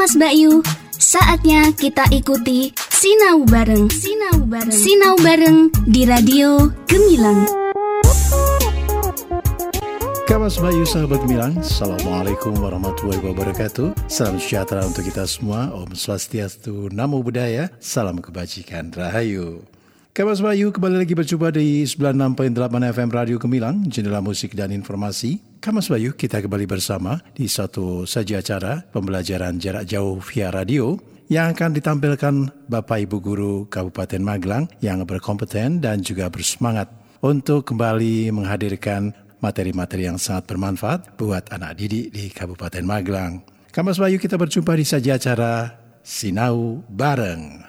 Kamas Bayu, saatnya kita ikuti Sinau Bareng. Sinau Bareng. Sinau Bareng di Radio Gemilang. Kamas Bayu sahabat Milang, Assalamualaikum warahmatullahi wabarakatuh Salam sejahtera untuk kita semua Om Swastiastu, Namo Buddhaya Salam kebajikan, Rahayu Kamas Bayu kembali lagi berjumpa di 96.8 FM Radio Gemilang Jendela musik dan informasi Kamas Bayu kita kembali bersama di satu saja acara Pembelajaran jarak jauh via radio yang akan ditampilkan Bapak Ibu Guru Kabupaten Magelang yang berkompeten dan juga bersemangat untuk kembali menghadirkan materi-materi yang sangat bermanfaat buat anak didik di Kabupaten Magelang. Kamas Bayu kita berjumpa di saja acara Sinau Bareng.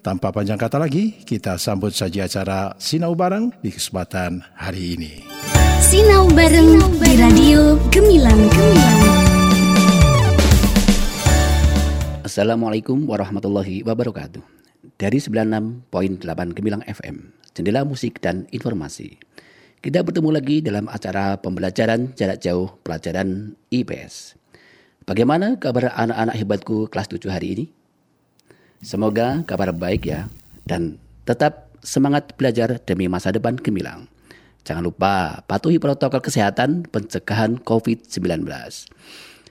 tanpa panjang kata lagi, kita sambut saja acara Sinau Bareng di kesempatan hari ini. Sinau Bareng di Radio Gemilang. Gemilang. Assalamualaikum warahmatullahi wabarakatuh. Dari 96.8 Gemilang FM, Jendela Musik dan Informasi. Kita bertemu lagi dalam acara pembelajaran jarak jauh pelajaran IPS. Bagaimana kabar anak-anak hebatku kelas 7 hari ini? Semoga kabar baik ya dan tetap semangat belajar demi masa depan Gemilang. Jangan lupa patuhi protokol kesehatan pencegahan COVID-19.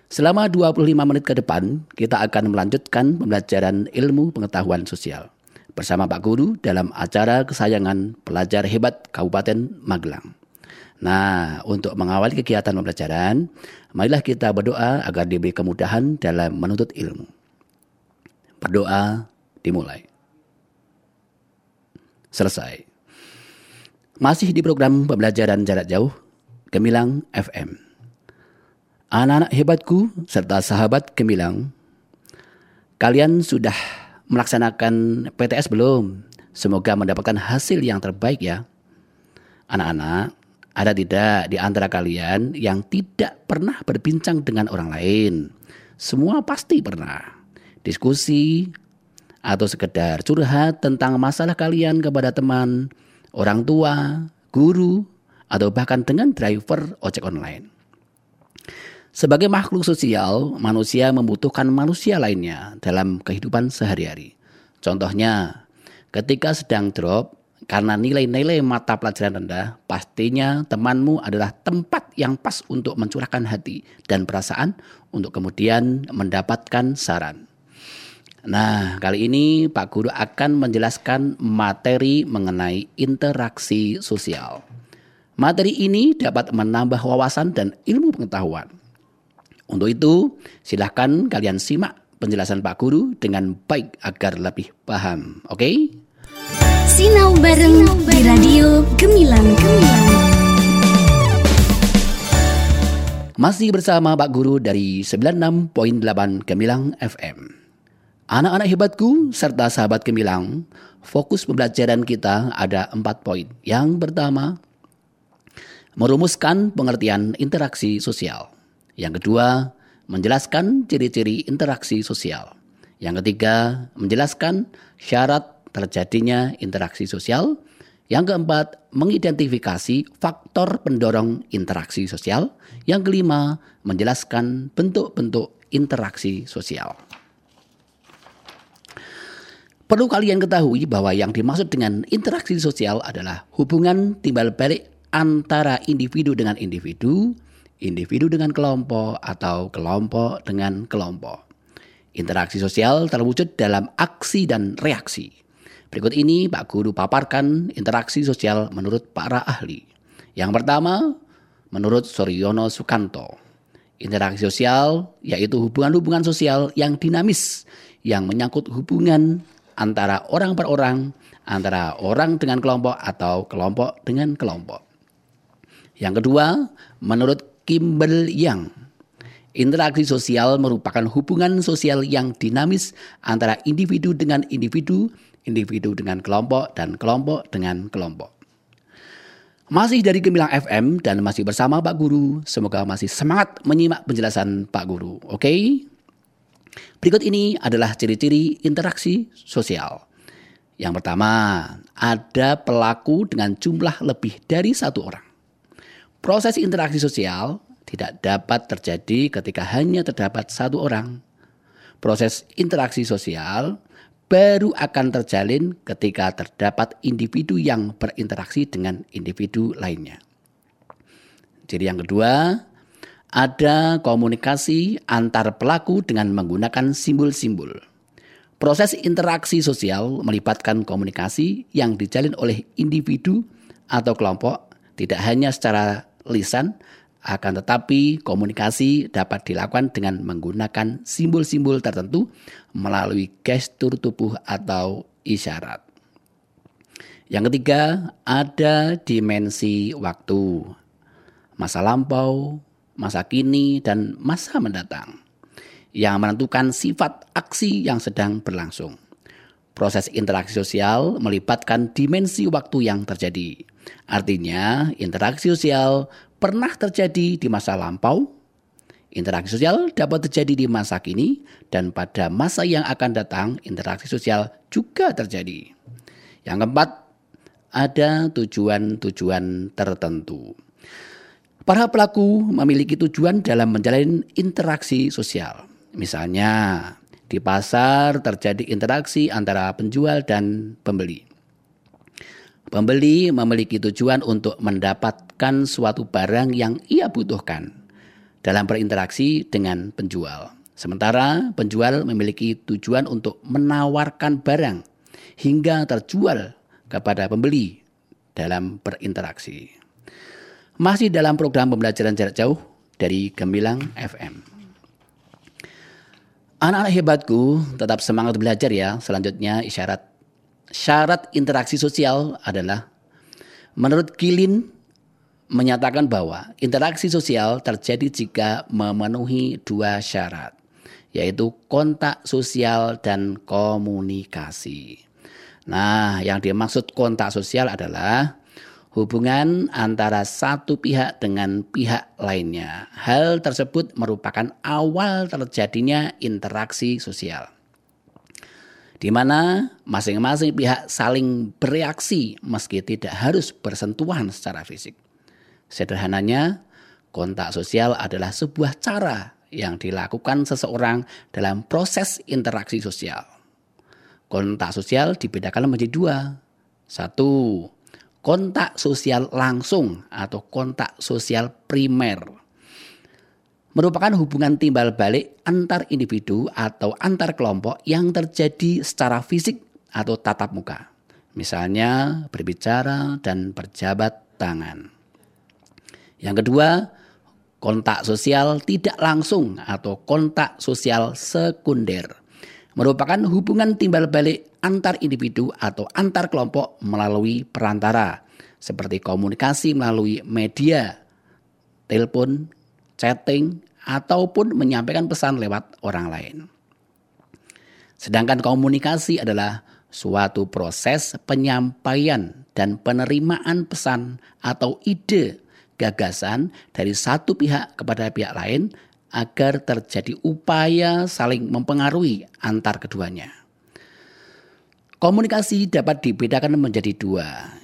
Selama 25 menit ke depan, kita akan melanjutkan pembelajaran ilmu pengetahuan sosial bersama Pak Guru dalam acara kesayangan pelajar hebat Kabupaten Magelang. Nah, untuk mengawali kegiatan pembelajaran, marilah kita berdoa agar diberi kemudahan dalam menuntut ilmu. Berdoa dimulai. Selesai. Masih di program pembelajaran jarak jauh, Gemilang FM. Anak-anak hebatku serta sahabat Gemilang, kalian sudah melaksanakan PTS belum? Semoga mendapatkan hasil yang terbaik ya. Anak-anak, ada tidak di antara kalian yang tidak pernah berbincang dengan orang lain? Semua pasti pernah. Diskusi atau sekedar curhat tentang masalah kalian kepada teman, orang tua, guru, atau bahkan dengan driver ojek online. Sebagai makhluk sosial, manusia membutuhkan manusia lainnya dalam kehidupan sehari-hari. Contohnya, ketika sedang drop karena nilai-nilai mata pelajaran rendah, pastinya temanmu adalah tempat yang pas untuk mencurahkan hati dan perasaan untuk kemudian mendapatkan saran. Nah, kali ini Pak Guru akan menjelaskan materi mengenai interaksi sosial. Materi ini dapat menambah wawasan dan ilmu pengetahuan. Untuk itu, silahkan kalian simak penjelasan Pak Guru dengan baik agar lebih paham. Oke? Okay? Sinau bareng di Radio Gemilang. Gemilang. Masih bersama Pak Guru dari 96.8 Gemilang FM. Anak-anak hebatku serta sahabat Gemilang, fokus pembelajaran kita ada empat poin. Yang pertama, merumuskan pengertian interaksi sosial. Yang kedua, menjelaskan ciri-ciri interaksi sosial. Yang ketiga, menjelaskan syarat terjadinya interaksi sosial. Yang keempat, mengidentifikasi faktor pendorong interaksi sosial. Yang kelima, menjelaskan bentuk-bentuk interaksi sosial. Perlu kalian ketahui bahwa yang dimaksud dengan interaksi sosial adalah hubungan timbal balik antara individu dengan individu, individu dengan kelompok atau kelompok dengan kelompok. Interaksi sosial terwujud dalam aksi dan reaksi. Berikut ini Pak Guru paparkan interaksi sosial menurut para ahli. Yang pertama, menurut Suryono Sukanto. Interaksi sosial yaitu hubungan-hubungan sosial yang dinamis, yang menyangkut hubungan antara orang per orang, antara orang dengan kelompok atau kelompok dengan kelompok. Yang kedua, menurut Kimbel Yang. Interaksi sosial merupakan hubungan sosial yang dinamis antara individu dengan individu, individu dengan kelompok, dan kelompok dengan kelompok. Masih dari Gemilang FM dan masih bersama Pak Guru. Semoga masih semangat menyimak penjelasan Pak Guru. Oke? Berikut ini adalah ciri-ciri interaksi sosial. Yang pertama, ada pelaku dengan jumlah lebih dari satu orang. Proses interaksi sosial tidak dapat terjadi ketika hanya terdapat satu orang. Proses interaksi sosial baru akan terjalin ketika terdapat individu yang berinteraksi dengan individu lainnya. Jadi yang kedua, ada komunikasi antar pelaku dengan menggunakan simbol-simbol. Proses interaksi sosial melibatkan komunikasi yang dijalin oleh individu atau kelompok tidak hanya secara lisan, akan tetapi komunikasi dapat dilakukan dengan menggunakan simbol-simbol tertentu melalui gestur tubuh atau isyarat. Yang ketiga, ada dimensi waktu. Masa lampau, masa kini, dan masa mendatang yang menentukan sifat aksi yang sedang berlangsung. Proses interaksi sosial melibatkan dimensi waktu yang terjadi. Artinya, interaksi sosial pernah terjadi di masa lampau, interaksi sosial dapat terjadi di masa kini, dan pada masa yang akan datang, interaksi sosial juga terjadi. Yang keempat, ada tujuan-tujuan tertentu. Para pelaku memiliki tujuan dalam menjalin interaksi sosial. Misalnya, di pasar terjadi interaksi antara penjual dan pembeli. Pembeli memiliki tujuan untuk mendapatkan suatu barang yang ia butuhkan dalam berinteraksi dengan penjual. Sementara penjual memiliki tujuan untuk menawarkan barang hingga terjual kepada pembeli dalam berinteraksi. Masih dalam program pembelajaran jarak jauh dari Gemilang FM. Anak-anak hebatku tetap semangat belajar ya. Selanjutnya isyarat syarat interaksi sosial adalah menurut Gilin menyatakan bahwa interaksi sosial terjadi jika memenuhi dua syarat yaitu kontak sosial dan komunikasi. Nah, yang dimaksud kontak sosial adalah hubungan antara satu pihak dengan pihak lainnya. Hal tersebut merupakan awal terjadinya interaksi sosial. Di mana masing-masing pihak saling bereaksi meski tidak harus bersentuhan secara fisik. Sederhananya, kontak sosial adalah sebuah cara yang dilakukan seseorang dalam proses interaksi sosial. Kontak sosial dibedakan menjadi dua. Satu, kontak sosial langsung atau kontak sosial primer merupakan hubungan timbal balik antar individu atau antar kelompok yang terjadi secara fisik atau tatap muka. Misalnya berbicara dan berjabat tangan. Yang kedua, kontak sosial tidak langsung atau kontak sosial sekunder merupakan hubungan timbal balik antar individu atau antar kelompok melalui perantara seperti komunikasi melalui media, telepon, chatting, ataupun menyampaikan pesan lewat orang lain. Sedangkan komunikasi adalah suatu proses penyampaian dan penerimaan pesan atau ide, gagasan dari satu pihak kepada pihak lain agar terjadi upaya saling mempengaruhi antar keduanya. Komunikasi dapat dibedakan menjadi dua.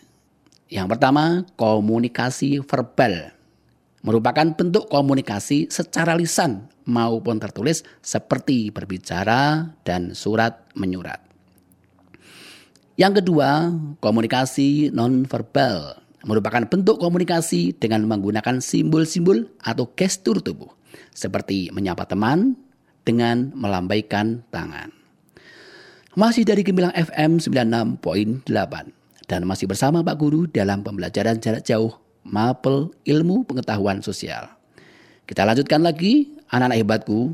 Yang pertama, komunikasi verbal merupakan bentuk komunikasi secara lisan maupun tertulis seperti berbicara dan surat menyurat. Yang kedua, komunikasi nonverbal merupakan bentuk komunikasi dengan menggunakan simbol-simbol atau gestur tubuh seperti menyapa teman dengan melambaikan tangan. Masih dari Gemilang FM 96.8 dan masih bersama Pak Guru dalam pembelajaran jarak jauh Mapel Ilmu Pengetahuan Sosial. Kita lanjutkan lagi anak-anak hebatku.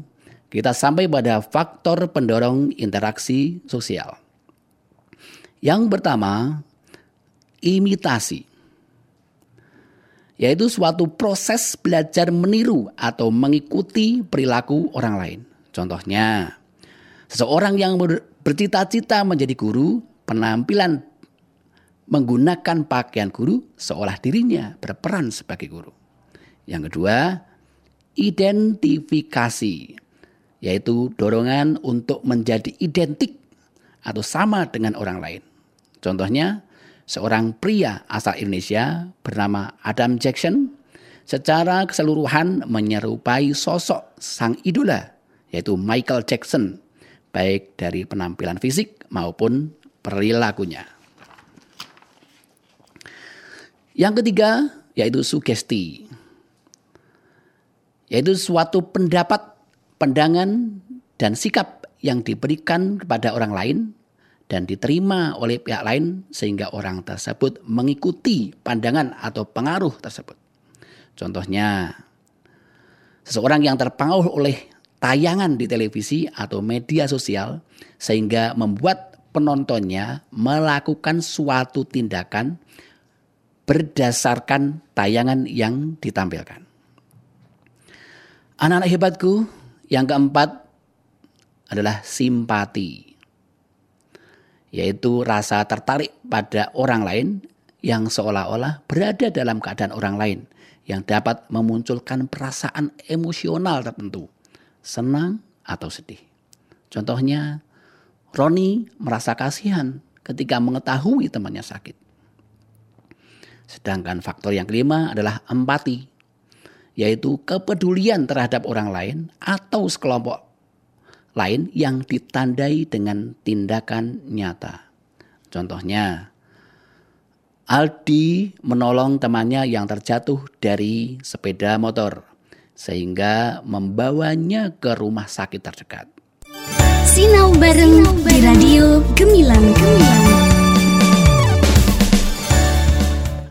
Kita sampai pada faktor pendorong interaksi sosial. Yang pertama, imitasi. yaitu suatu proses belajar meniru atau mengikuti perilaku orang lain. Contohnya, seseorang yang bercita-cita menjadi guru, penampilan menggunakan pakaian guru seolah dirinya berperan sebagai guru. Yang kedua, identifikasi, yaitu dorongan untuk menjadi identik atau sama dengan orang lain. Contohnya, seorang pria asal Indonesia bernama Adam Jackson secara keseluruhan menyerupai sosok sang idola yaitu Michael Jackson baik dari penampilan fisik maupun perilakunya. Yang ketiga yaitu sugesti. Yaitu suatu pendapat, pandangan dan sikap yang diberikan kepada orang lain dan diterima oleh pihak lain sehingga orang tersebut mengikuti pandangan atau pengaruh tersebut. Contohnya, seseorang yang terpengaruh oleh tayangan di televisi atau media sosial sehingga membuat penontonnya melakukan suatu tindakan berdasarkan tayangan yang ditampilkan. Anak-anak hebatku, yang keempat adalah simpati yaitu rasa tertarik pada orang lain yang seolah-olah berada dalam keadaan orang lain yang dapat memunculkan perasaan emosional tertentu, senang atau sedih. Contohnya, Roni merasa kasihan ketika mengetahui temannya sakit. Sedangkan faktor yang kelima adalah empati, yaitu kepedulian terhadap orang lain atau sekelompok lain yang ditandai dengan tindakan nyata. Contohnya, Aldi menolong temannya yang terjatuh dari sepeda motor sehingga membawanya ke rumah sakit terdekat. Sinau bareng di radio Gemilang Gemilang.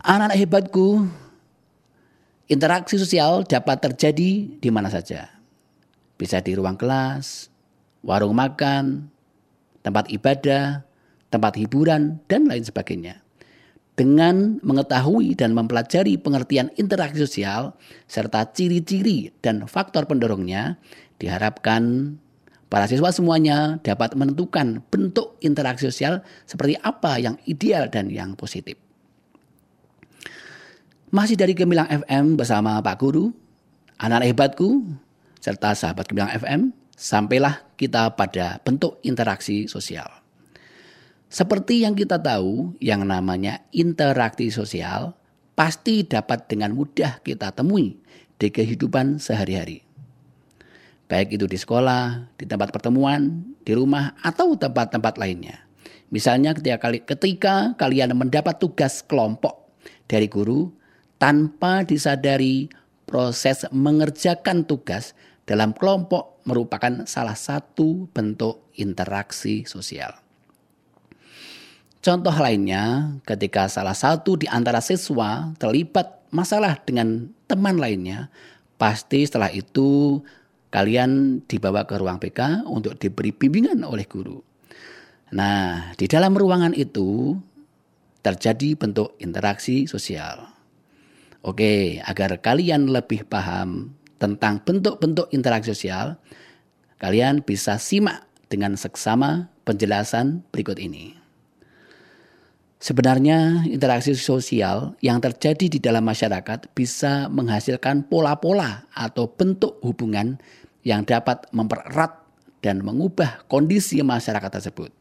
Anak-anak hebatku, interaksi sosial dapat terjadi di mana saja. Bisa di ruang kelas, warung makan, tempat ibadah, tempat hiburan, dan lain sebagainya. Dengan mengetahui dan mempelajari pengertian interaksi sosial serta ciri-ciri dan faktor pendorongnya, diharapkan para siswa semuanya dapat menentukan bentuk interaksi sosial seperti apa yang ideal dan yang positif. Masih dari Gemilang FM bersama Pak Guru, anak-anak hebatku, serta sahabat Gemilang FM, sampailah kita pada bentuk interaksi sosial. Seperti yang kita tahu, yang namanya interaksi sosial pasti dapat dengan mudah kita temui di kehidupan sehari-hari. Baik itu di sekolah, di tempat pertemuan, di rumah, atau tempat-tempat lainnya. Misalnya ketika, ketika kalian mendapat tugas kelompok dari guru, tanpa disadari proses mengerjakan tugas dalam kelompok merupakan salah satu bentuk interaksi sosial. Contoh lainnya, ketika salah satu di antara siswa terlibat masalah dengan teman lainnya, pasti setelah itu kalian dibawa ke ruang PK untuk diberi bimbingan oleh guru. Nah, di dalam ruangan itu terjadi bentuk interaksi sosial. Oke, agar kalian lebih paham tentang bentuk-bentuk interaksi sosial, kalian bisa simak dengan seksama penjelasan berikut ini. Sebenarnya interaksi sosial yang terjadi di dalam masyarakat bisa menghasilkan pola-pola atau bentuk hubungan yang dapat mempererat dan mengubah kondisi masyarakat tersebut.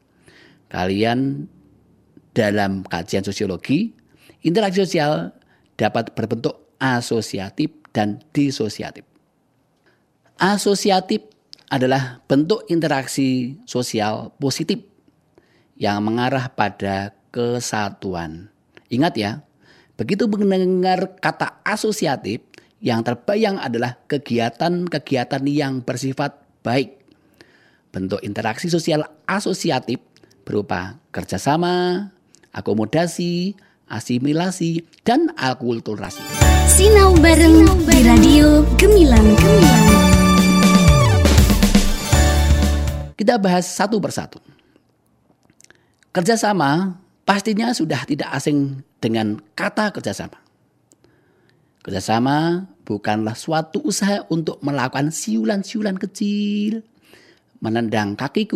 Kalian dalam kajian sosiologi, interaksi sosial dapat berbentuk asosiatif dan disosiatif. Asosiatif adalah bentuk interaksi sosial positif yang mengarah pada kesatuan. Ingat ya, begitu mendengar kata asosiatif, yang terbayang adalah kegiatan-kegiatan yang bersifat baik. Bentuk interaksi sosial asosiatif berupa kerjasama, akomodasi, asimilasi, dan akulturasi. Sinau bareng di radio Gemilang Gemilang. Kita bahas satu persatu. Kerjasama pastinya sudah tidak asing dengan kata kerjasama. Kerjasama bukanlah suatu usaha untuk melakukan siulan-siulan kecil, menendang kaki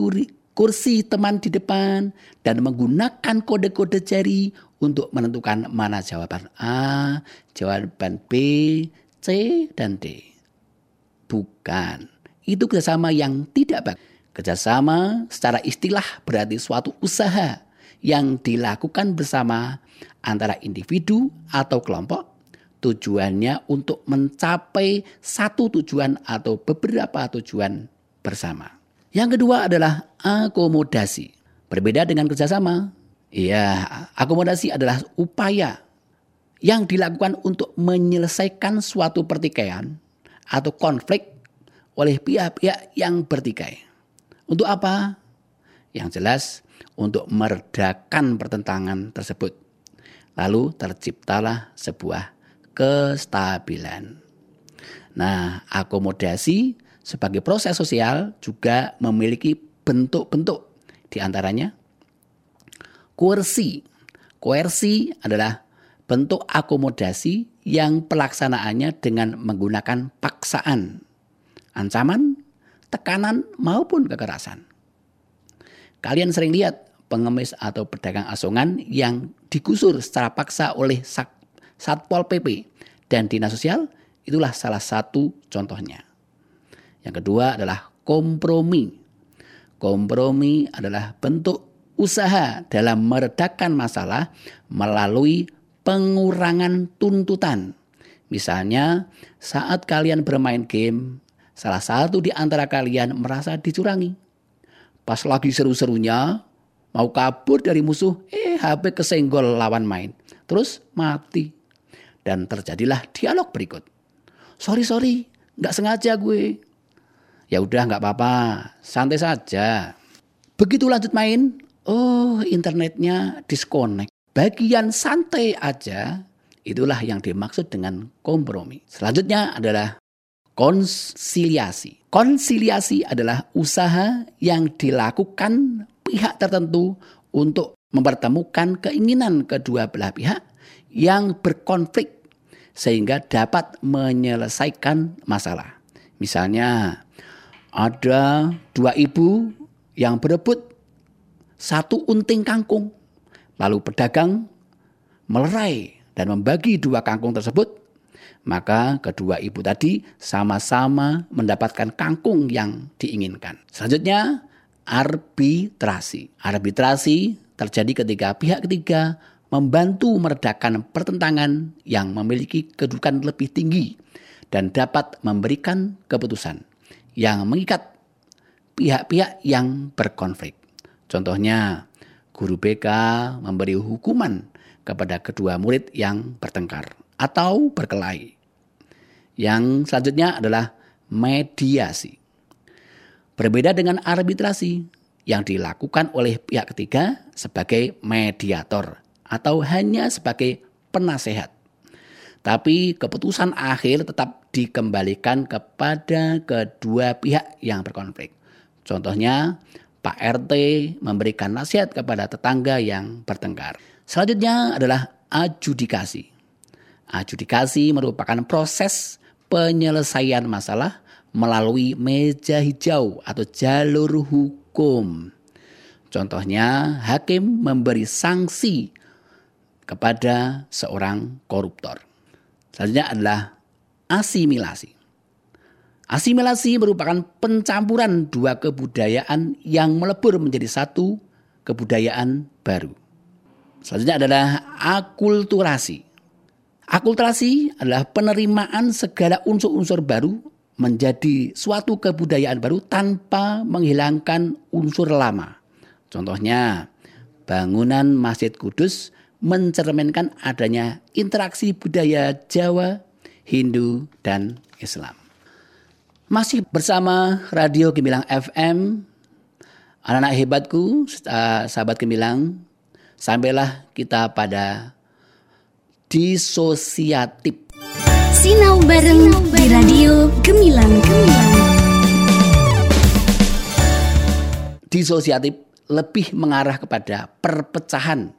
kursi teman di depan, dan menggunakan kode-kode jari untuk menentukan mana jawaban A, jawaban B, C, dan D. Bukan. Itu kerjasama yang tidak baik. Kerjasama secara istilah berarti suatu usaha yang dilakukan bersama antara individu atau kelompok tujuannya untuk mencapai satu tujuan atau beberapa tujuan bersama. Yang kedua adalah akomodasi. Berbeda dengan kerjasama, ya akomodasi adalah upaya yang dilakukan untuk menyelesaikan suatu pertikaian atau konflik oleh pihak-pihak yang bertikai. Untuk apa? Yang jelas untuk meredakan pertentangan tersebut. Lalu terciptalah sebuah kestabilan. Nah, akomodasi sebagai proses sosial juga memiliki bentuk-bentuk di antaranya koersi. Koersi adalah bentuk akomodasi yang pelaksanaannya dengan menggunakan paksaan, ancaman, tekanan maupun kekerasan. Kalian sering lihat pengemis atau pedagang asongan yang digusur secara paksa oleh Satpol PP dan Dinas Sosial itulah salah satu contohnya. Yang kedua adalah kompromi. Kompromi adalah bentuk usaha dalam meredakan masalah melalui pengurangan tuntutan. Misalnya, saat kalian bermain game, salah satu di antara kalian merasa dicurangi. Pas lagi seru-serunya, mau kabur dari musuh, eh HP kesenggol lawan main. Terus mati. Dan terjadilah dialog berikut. Sorry, sorry, nggak sengaja gue. Ya udah nggak apa-apa, santai saja. Begitu lanjut main, oh internetnya disconnect. Bagian santai aja, itulah yang dimaksud dengan kompromi. Selanjutnya adalah konsiliasi. Konsiliasi adalah usaha yang dilakukan pihak tertentu untuk mempertemukan keinginan kedua belah pihak yang berkonflik sehingga dapat menyelesaikan masalah. Misalnya ada dua ibu yang berebut satu unting kangkung. Lalu pedagang melerai dan membagi dua kangkung tersebut. Maka kedua ibu tadi sama-sama mendapatkan kangkung yang diinginkan. Selanjutnya arbitrasi. Arbitrasi terjadi ketika pihak ketiga membantu meredakan pertentangan yang memiliki kedudukan lebih tinggi dan dapat memberikan keputusan yang mengikat pihak-pihak yang berkonflik. Contohnya, guru BK memberi hukuman kepada kedua murid yang bertengkar atau berkelahi. Yang selanjutnya adalah mediasi. Berbeda dengan arbitrasi yang dilakukan oleh pihak ketiga sebagai mediator atau hanya sebagai penasehat. Tapi keputusan akhir tetap dikembalikan kepada kedua pihak yang berkonflik. Contohnya, Pak RT memberikan nasihat kepada tetangga yang bertengkar. Selanjutnya adalah adjudikasi. Adjudikasi merupakan proses penyelesaian masalah melalui meja hijau atau jalur hukum. Contohnya, hakim memberi sanksi kepada seorang koruptor. Selanjutnya adalah asimilasi. Asimilasi merupakan pencampuran dua kebudayaan yang melebur menjadi satu kebudayaan baru. Selanjutnya adalah akulturasi. Akulturasi adalah penerimaan segala unsur-unsur baru menjadi suatu kebudayaan baru tanpa menghilangkan unsur lama. Contohnya, bangunan Masjid Kudus mencerminkan adanya interaksi budaya Jawa, Hindu, dan Islam. Masih bersama Radio Gemilang FM, anak-anak hebatku, sahabat Gemilang, sampailah kita pada disosiatif. Sinau bareng di Radio Gemilang Gemilang. Disosiatif lebih mengarah kepada perpecahan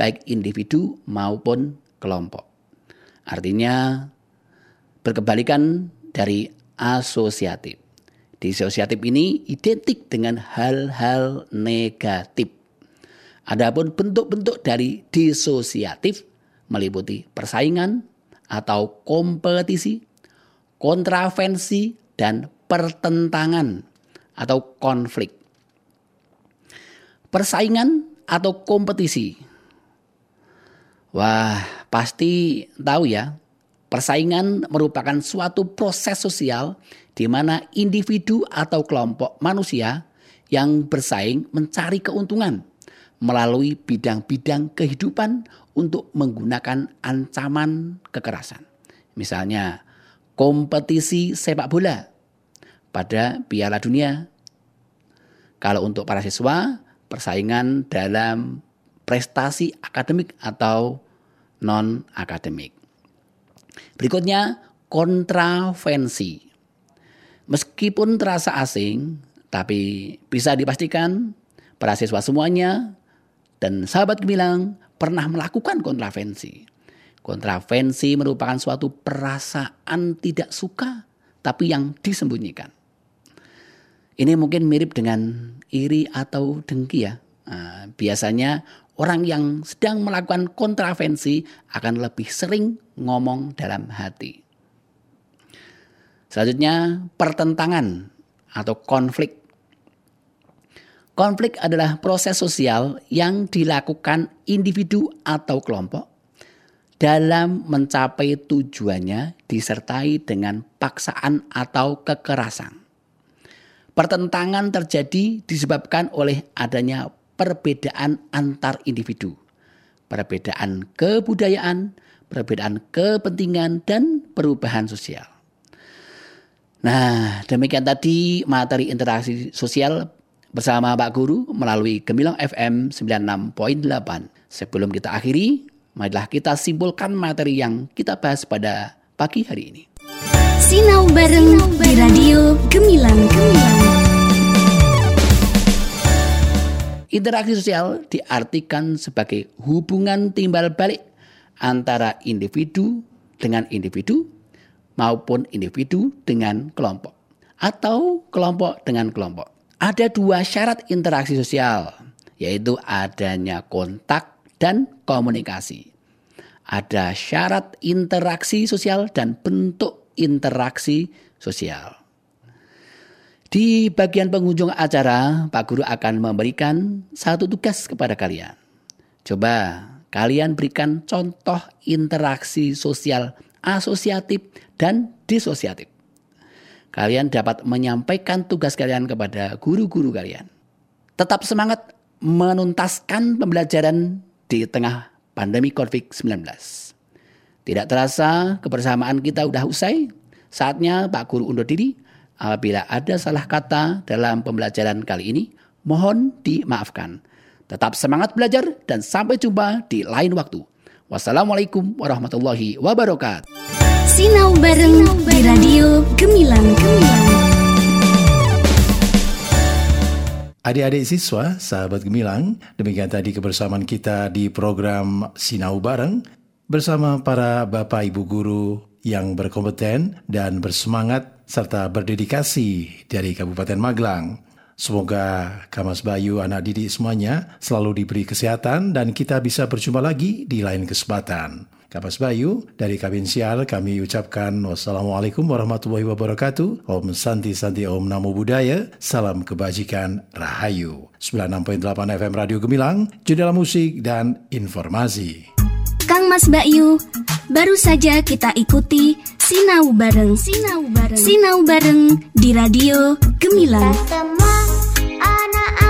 baik individu maupun kelompok. Artinya berkebalikan dari asosiatif. Disosiatif ini identik dengan hal-hal negatif. Adapun bentuk-bentuk dari disosiatif meliputi persaingan atau kompetisi, kontravensi, dan pertentangan atau konflik. Persaingan atau kompetisi. Wah, pasti tahu ya, persaingan merupakan suatu proses sosial di mana individu atau kelompok manusia yang bersaing mencari keuntungan melalui bidang-bidang kehidupan untuk menggunakan ancaman kekerasan. Misalnya, kompetisi sepak bola pada Piala Dunia. Kalau untuk para siswa, persaingan dalam prestasi akademik atau non-akademik. Berikutnya, kontravensi. Meskipun terasa asing, tapi bisa dipastikan para siswa semuanya dan sahabat gemilang pernah melakukan kontravensi. Kontravensi merupakan suatu perasaan tidak suka tapi yang disembunyikan. Ini mungkin mirip dengan iri atau dengki ya. Nah, biasanya orang yang sedang melakukan kontravensi akan lebih sering ngomong dalam hati. Selanjutnya pertentangan atau konflik Konflik adalah proses sosial yang dilakukan individu atau kelompok dalam mencapai tujuannya disertai dengan paksaan atau kekerasan. Pertentangan terjadi disebabkan oleh adanya perbedaan antar individu, perbedaan kebudayaan, perbedaan kepentingan, dan perubahan sosial. Nah, demikian tadi materi interaksi sosial bersama Pak Guru melalui Gemilang FM 96.8. Sebelum kita akhiri, marilah kita simpulkan materi yang kita bahas pada pagi hari ini. Sinau bareng di radio Gemilang Gemilang. Interaksi sosial diartikan sebagai hubungan timbal balik antara individu dengan individu maupun individu dengan kelompok atau kelompok dengan kelompok. Ada dua syarat interaksi sosial, yaitu adanya kontak dan komunikasi. Ada syarat interaksi sosial dan bentuk interaksi sosial. Di bagian pengunjung acara, Pak Guru akan memberikan satu tugas kepada kalian. Coba kalian berikan contoh interaksi sosial asosiatif dan disosiatif kalian dapat menyampaikan tugas kalian kepada guru-guru kalian. Tetap semangat menuntaskan pembelajaran di tengah pandemi COVID-19. Tidak terasa kebersamaan kita sudah usai. Saatnya Pak Guru undur diri. Apabila ada salah kata dalam pembelajaran kali ini, mohon dimaafkan. Tetap semangat belajar dan sampai jumpa di lain waktu. Wassalamualaikum warahmatullahi wabarakatuh. Sinau bareng di Radio Gemilang Gemilang. Adik-adik siswa, sahabat Gemilang, demikian tadi kebersamaan kita di program Sinau Bareng bersama para Bapak Ibu Guru yang berkompeten dan bersemangat serta berdedikasi dari Kabupaten Magelang. Semoga Kamas Bayu anak didik semuanya selalu diberi kesehatan dan kita bisa berjumpa lagi di lain kesempatan. Kapas Bayu, dari Kabin Sial kami ucapkan wassalamualaikum warahmatullahi wabarakatuh. Om Santi Santi Om Namo Buddhaya. Salam kebajikan Rahayu. 96.8 FM Radio Gemilang, jendela musik dan informasi. Kang Mas Bayu. Baru saja kita ikuti Sinau Bareng. Sinau Bareng. Sinau Bareng di Radio Gemilang. Kita semua anak-anak